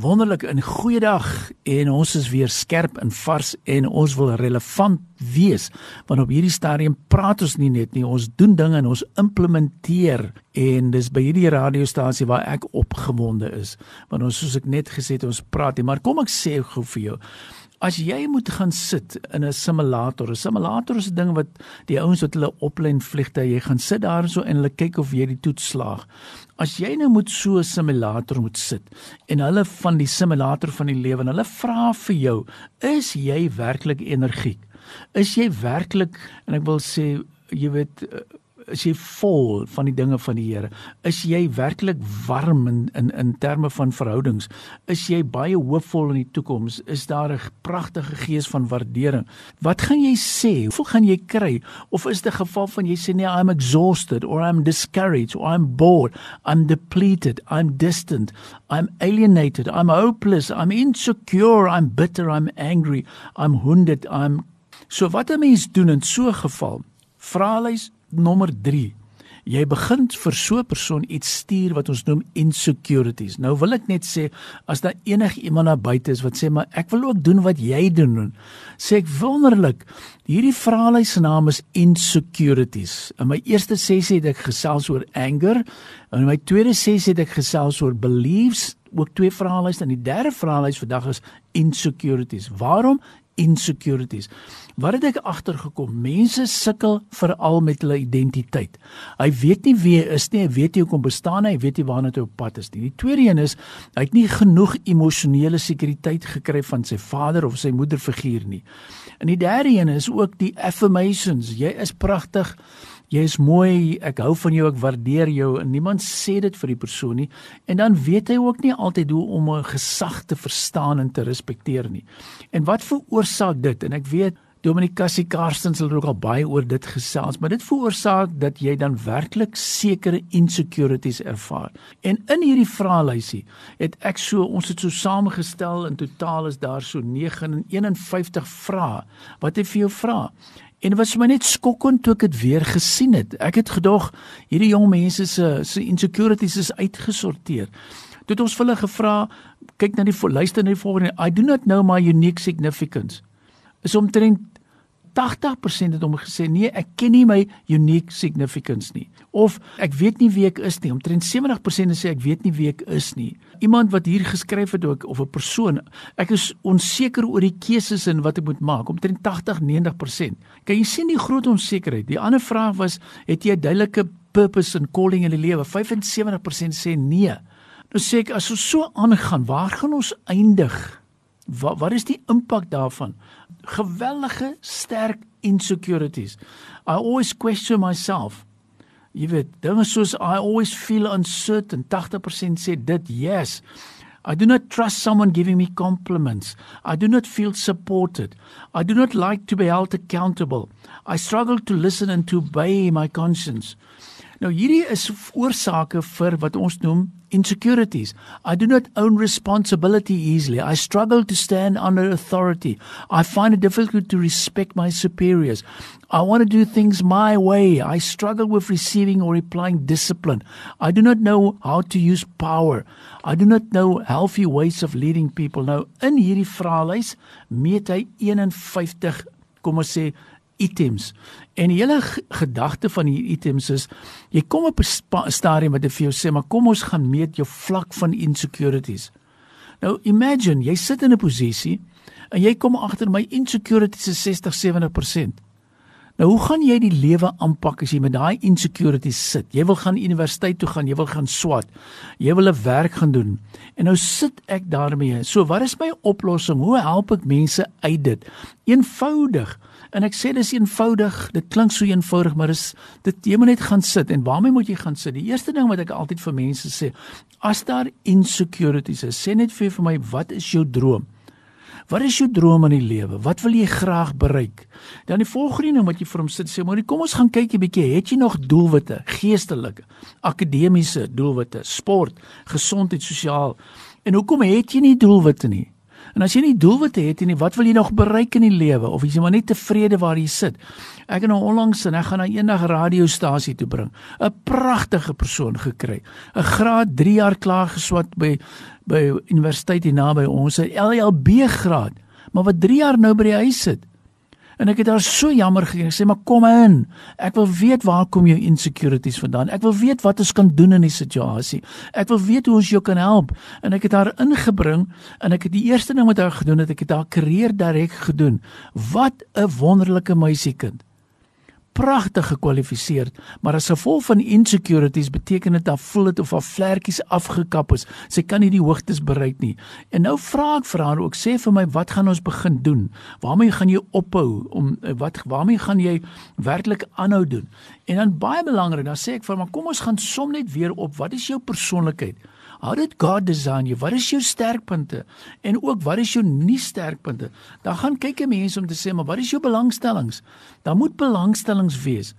Wonderlik en goeiedag en ons is weer skerp en vars en ons wil relevant wees want op hierdie stadium praat ons nie net nie ons doen dinge en ons implementeer en dis by hierdie radiostasie waar ek opgewonde is want ons soos ek net gesê het ons praat nie maar kom ek sê gou vir jou As jy moet gaan sit in 'n simulator, 'n simulator is 'n ding wat die ouens wat hulle oplyn vliegtye, jy gaan sit daar so en hulle kyk of jy die toets slaag. As jy nou moet so 'n simulator moet sit en hulle van die simulator van die lewe en hulle vra vir jou, is jy werklik energiek? Is jy werklik en ek wil sê jy weet is jy vol van die dinge van die Here? Is jy werklik warm in in in terme van verhoudings? Is jy baie hoopvol in die toekoms? Is daar 'n pragtige gees van waardering? Wat gaan jy sê? Hoeveel gaan jy kry? Of is dit 'n geval van jy sê nee, I'm exhausted or I'm discouraged or I'm bored, I'm depleted, I'm distant, I'm alienated, I'm hopeless, I'm insecure, I'm bitter, I'm angry, I'm wounded, I'm So wat 'n mens doen in so 'n geval? Vraelys nommer 3. Jy begin vir so 'n persoon iets stuur wat ons noem insecurities. Nou wil ek net sê as daar enigiemand na buite is wat sê maar ek wil ook doen wat jy doen, sê ek wonderlik. Hierdie vraelys se naam is insecurities. In my eerste sessie het ek gesels oor anger en in my tweede sessie het ek gesels oor beliefs, ook twee vraelyste en die derde vraelys vandag is insecurities. Waarom insecurities. Wat het ek agtergekom? Mense sukkel veral met hulle identiteit. Hy weet nie wie hy is nie, hy weet nie hoekom bestaan hy, weet nie waarna hy op pad is nie. Die tweede een is hy het nie genoeg emosionele sekuriteit gekry van sy vader of sy moederfiguur nie. En die derde een is ook die affirmations. Jy is pragtig. Jy is mooi, ek hou van jou, ek waardeer jou en niemand sê dit vir die persoon nie en dan weet hy ook nie altyd hoe om 'n gesag te verstaan en te respekteer nie. En wat veroorsaak dit? En ek weet Dominic Cassie Karstens het ook al baie oor dit gesels, maar dit veroorsaak dat jy dan werklik sekere insecurities ervaar. En in hierdie vraelysie het ek so ons het so saamgestel in totaal is daar so 59 vrae wat hy vir jou vra. En dit was vir my net skokkend toe ek dit weer gesien het. Ek het gedog hierdie jong mense se se insecurities is uitgesorteer. Toe het ons hulle gevra, kyk na die luister na die volgende. I do not know my unique significance. Is omtrent 80% het hom gesê nee, ek ken nie my unique significance nie. Of ek weet nie wie ek is nie. Omtrent 70% sê ek weet nie wie ek is nie. Iemand wat hier geskryf het ook of 'n persoon, ek is onseker oor die keuses en wat ek moet maak. Omtrent 80-90%. Kan jy sien die groot onsekerheid? Die ander vraag was, het jy 'n duidelike purpose en calling in die lewe? 75% sê nee. Nou sê ek as ons so aangaan, waar gaan ons eindig? Wat wat is die impak daarvan? Geweldige sterk insecurities. I always question myself. Jy weet, dinge soos I always feel uncertain. 80% sê dit, yes. I do not trust someone giving me compliments. I do not feel supported. I do not like to be held accountable. I struggle to listen and to obey my conscience. Nou hierdie is oorsake vir wat ons noem insecurities. I do not own responsibility easily. I struggle to stand under authority. I find it difficult to respect my superiors. I want to do things my way. I struggle with receiving or applying discipline. I do not know how to use power. I do not know healthy ways of leading people. Nou in hierdie vraelys meet hy 51 kom ons sê items. En die hele gedagte van hierdie items is jy kom op 'n stadium wat jy vir jou sê, maar kom ons gaan meet jou vlak van insecurities. Nou imagine jy sit in 'n posisie en jy kom agter my insecurities is 60-70%. Nou hoe gaan jy die lewe aanpak as jy met daai insecurities sit? Jy wil gaan universiteit toe gaan, jy wil gaan swat. Jy wil 'n werk gaan doen. En nou sit ek daarmee. So wat is my oplossing? Hoe help ek mense uit dit? Eenvoudig. En ek sê dis eenvoudig. Dit klink so eenvoudig, maar is dit jy moet net gaan sit en waarmee moet jy gaan sit? Die eerste ding wat ek altyd vir mense sê, as daar insecurities is, sê net vir vir my, wat is jou droom? Wat is jou droom in die lewe? Wat wil jy graag bereik? Dan die volgende ding wat jy vir hom sit sê, maar kom ons gaan kyk 'n bietjie, het jy nog doelwitte, geestelike, akademiese doelwitte, sport, gesondheid, sosiaal? En hoekom het jy nie doelwitte nie? En as jy nie doelwitte het nie, wat wil jy nog bereik in die lewe of is jy maar net tevrede waar jy sit? Ek het nou onlangs en ek gaan na eendag radiostasie toe bring. 'n Pragtige persoon gekry. 'n Graad 3 jaar klaar geswat by by universiteit hier naby ons, 'n LLB graad, maar wat 3 jaar nou by die huis sit. En ek het haar so jammer gekry. Ek sê maar kom in. Ek wil weet waar kom jou insecurities vandaan? Ek wil weet wat ons kan doen in die situasie. Ek wil weet hoe ons jou kan help. En ek het haar ingebring en ek het die eerste ding met haar gedoen het ek het haar karier direk gedoen. Wat 'n wonderlike meisiekind pragtig gekwalifiseer, maar as gevolg van insecurities beteken dit dat voel dit of haar vlekkies afgekap is. Sy kan nie die hoogtes bereik nie. En nou vra ek vir haar ook sê vir my wat gaan ons begin doen? Waarmee gaan jy ophou om wat waarmee gaan jy werklik aanhou doen? En dan baie belangrik, dan sê ek vir maar kom ons gaan som net weer op wat is jou persoonlikheid? How did God design you? Wat is jou sterkpunte? En ook wat is jou nie sterkpunte? Dan gaan kyk 'n mens om te sê, maar wat is jou belangstellings? Dan moet belangstellings wees.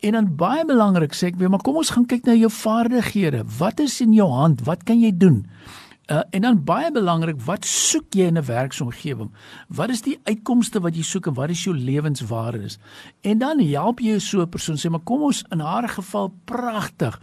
En dan baie belangrik sê ek weer, maar kom ons gaan kyk na jou vaardighede. Wat is in jou hand? Wat kan jy doen? Uh, en dan baie belangrik, wat soek jy in 'n werksomgewing? Wat is die uitkomste wat jy soek en wat is jou lewenswaardes? En dan help jy so 'n persoon sê, maar kom ons in haar geval pragtig.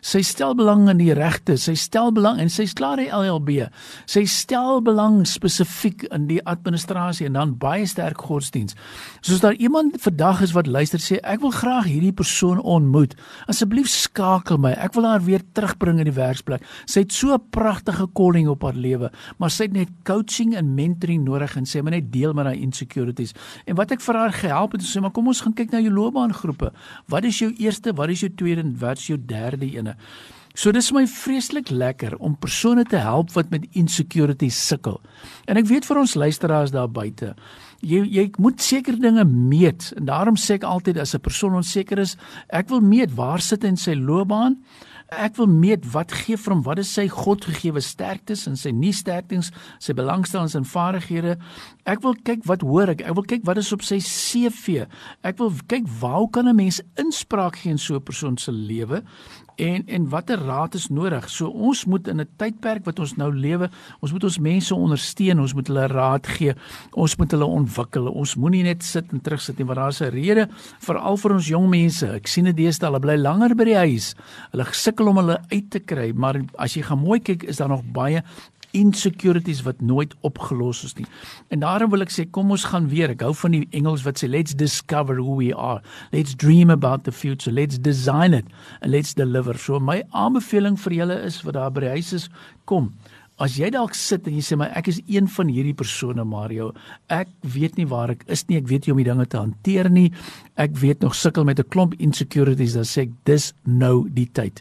Sy stel belang in die regte, sy stel belang en sy klaar die LLB. Sy stel belang spesifiek in die administrasie en dan baie sterk godsdiens. Soos daar iemand vandag is wat luister sê ek wil graag hierdie persoon ontmoet. Asseblief skakel my. Ek wil haar weer terugbring in die werksplek. Sy het so 'n pragtige calling op haar lewe, maar sy het net coaching en mentoring nodig en sê maar net deel met haar insecurities. En wat ek vir haar gehelp het, sê maar kom ons gaan kyk na jou loopbaangroepe. Wat is jou eerste, wat is jou tweede en wat is jou derde een? Persone. So dis my vreeslik lekker om persone te help wat met insecurity sukkel. En ek weet vir ons luisteraars daar buite, jy jy moet seker dinge meet en daarom sê ek altyd as 'n persoon onseker is, ek wil meet waar sit hy in sy loopbaan. Ek wil meet wat gee vir hom, wat is sy Godgegewe sterktes en sy nie sterktes, sy belangstellings en vaardighede. Ek wil kyk wat hoor ek. Ek wil kyk wat is op sy CV. Ek wil kyk waar kan 'n mens inspraak gee in so 'n persoon se lewe en en watter raad is nodig? So ons moet in 'n tydperk wat ons nou lewe, ons moet ons mense ondersteun, ons moet hulle raad gee, ons moet hulle ontwikkel. Ons moenie net sit en terugsit nie, want daar's 'n rede veral vir ons jong mense. Ek sien dit deesdae, hulle bly langer by die huis. Hulle sukkel om hulle uit te kry, maar as jy gaan mooi kyk, is daar nog baie insecurities wat nooit opgelos is nie. En daarom wil ek sê kom ons gaan weer. Ek hou van die Engels wat sê let's discover who we are. Let's dream about the future. Let's design it and let's deliver. So my aanbeveling vir julle is wat daar by huis is, kom. As jy dalk sit en jy sê maar ek is een van hierdie persone Mario, ek weet nie waar ek is nie, ek weet nie hoe om die dinge te hanteer nie. Ek weet nog sukkel met 'n klomp insecurities, dan sê ek dis nou die tyd.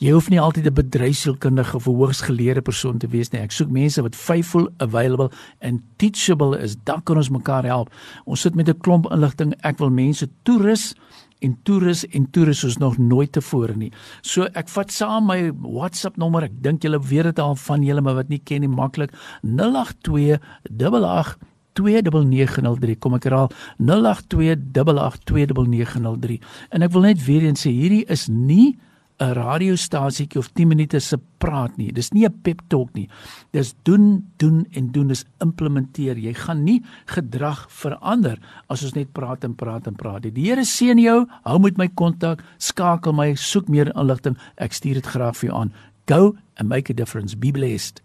Jy hoef nie altyd 'n bedryfsielkundige of 'n hoogsgeleerde persoon te wees nie. Ek soek mense wat faithful, available and teachable is. Dan kan ons mekaar help. Ons sit met 'n klomp inligting. Ek wil mense toerus en toerus en toerus soos nog nooit tevore nie. So ek vat saam my WhatsApp nommer. Ek dink julle weet dit al van julle maar wat nie ken nie maklik 082 88 29903 kom ek herhaal 0828829903 en ek wil net weer eens sê hierdie is nie 'n radiostasietjie of 10 minute se praat nie. Dis nie 'n pep talk nie. Dis doen, doen en doen, dis implementeer. Jy gaan nie gedrag verander as ons net praat en praat en praat. Die Here seën jou. Hou met my kontak, skakel my, soek meer inligting. Ek stuur dit graag vir jou aan. Go and make a difference. Be blessed.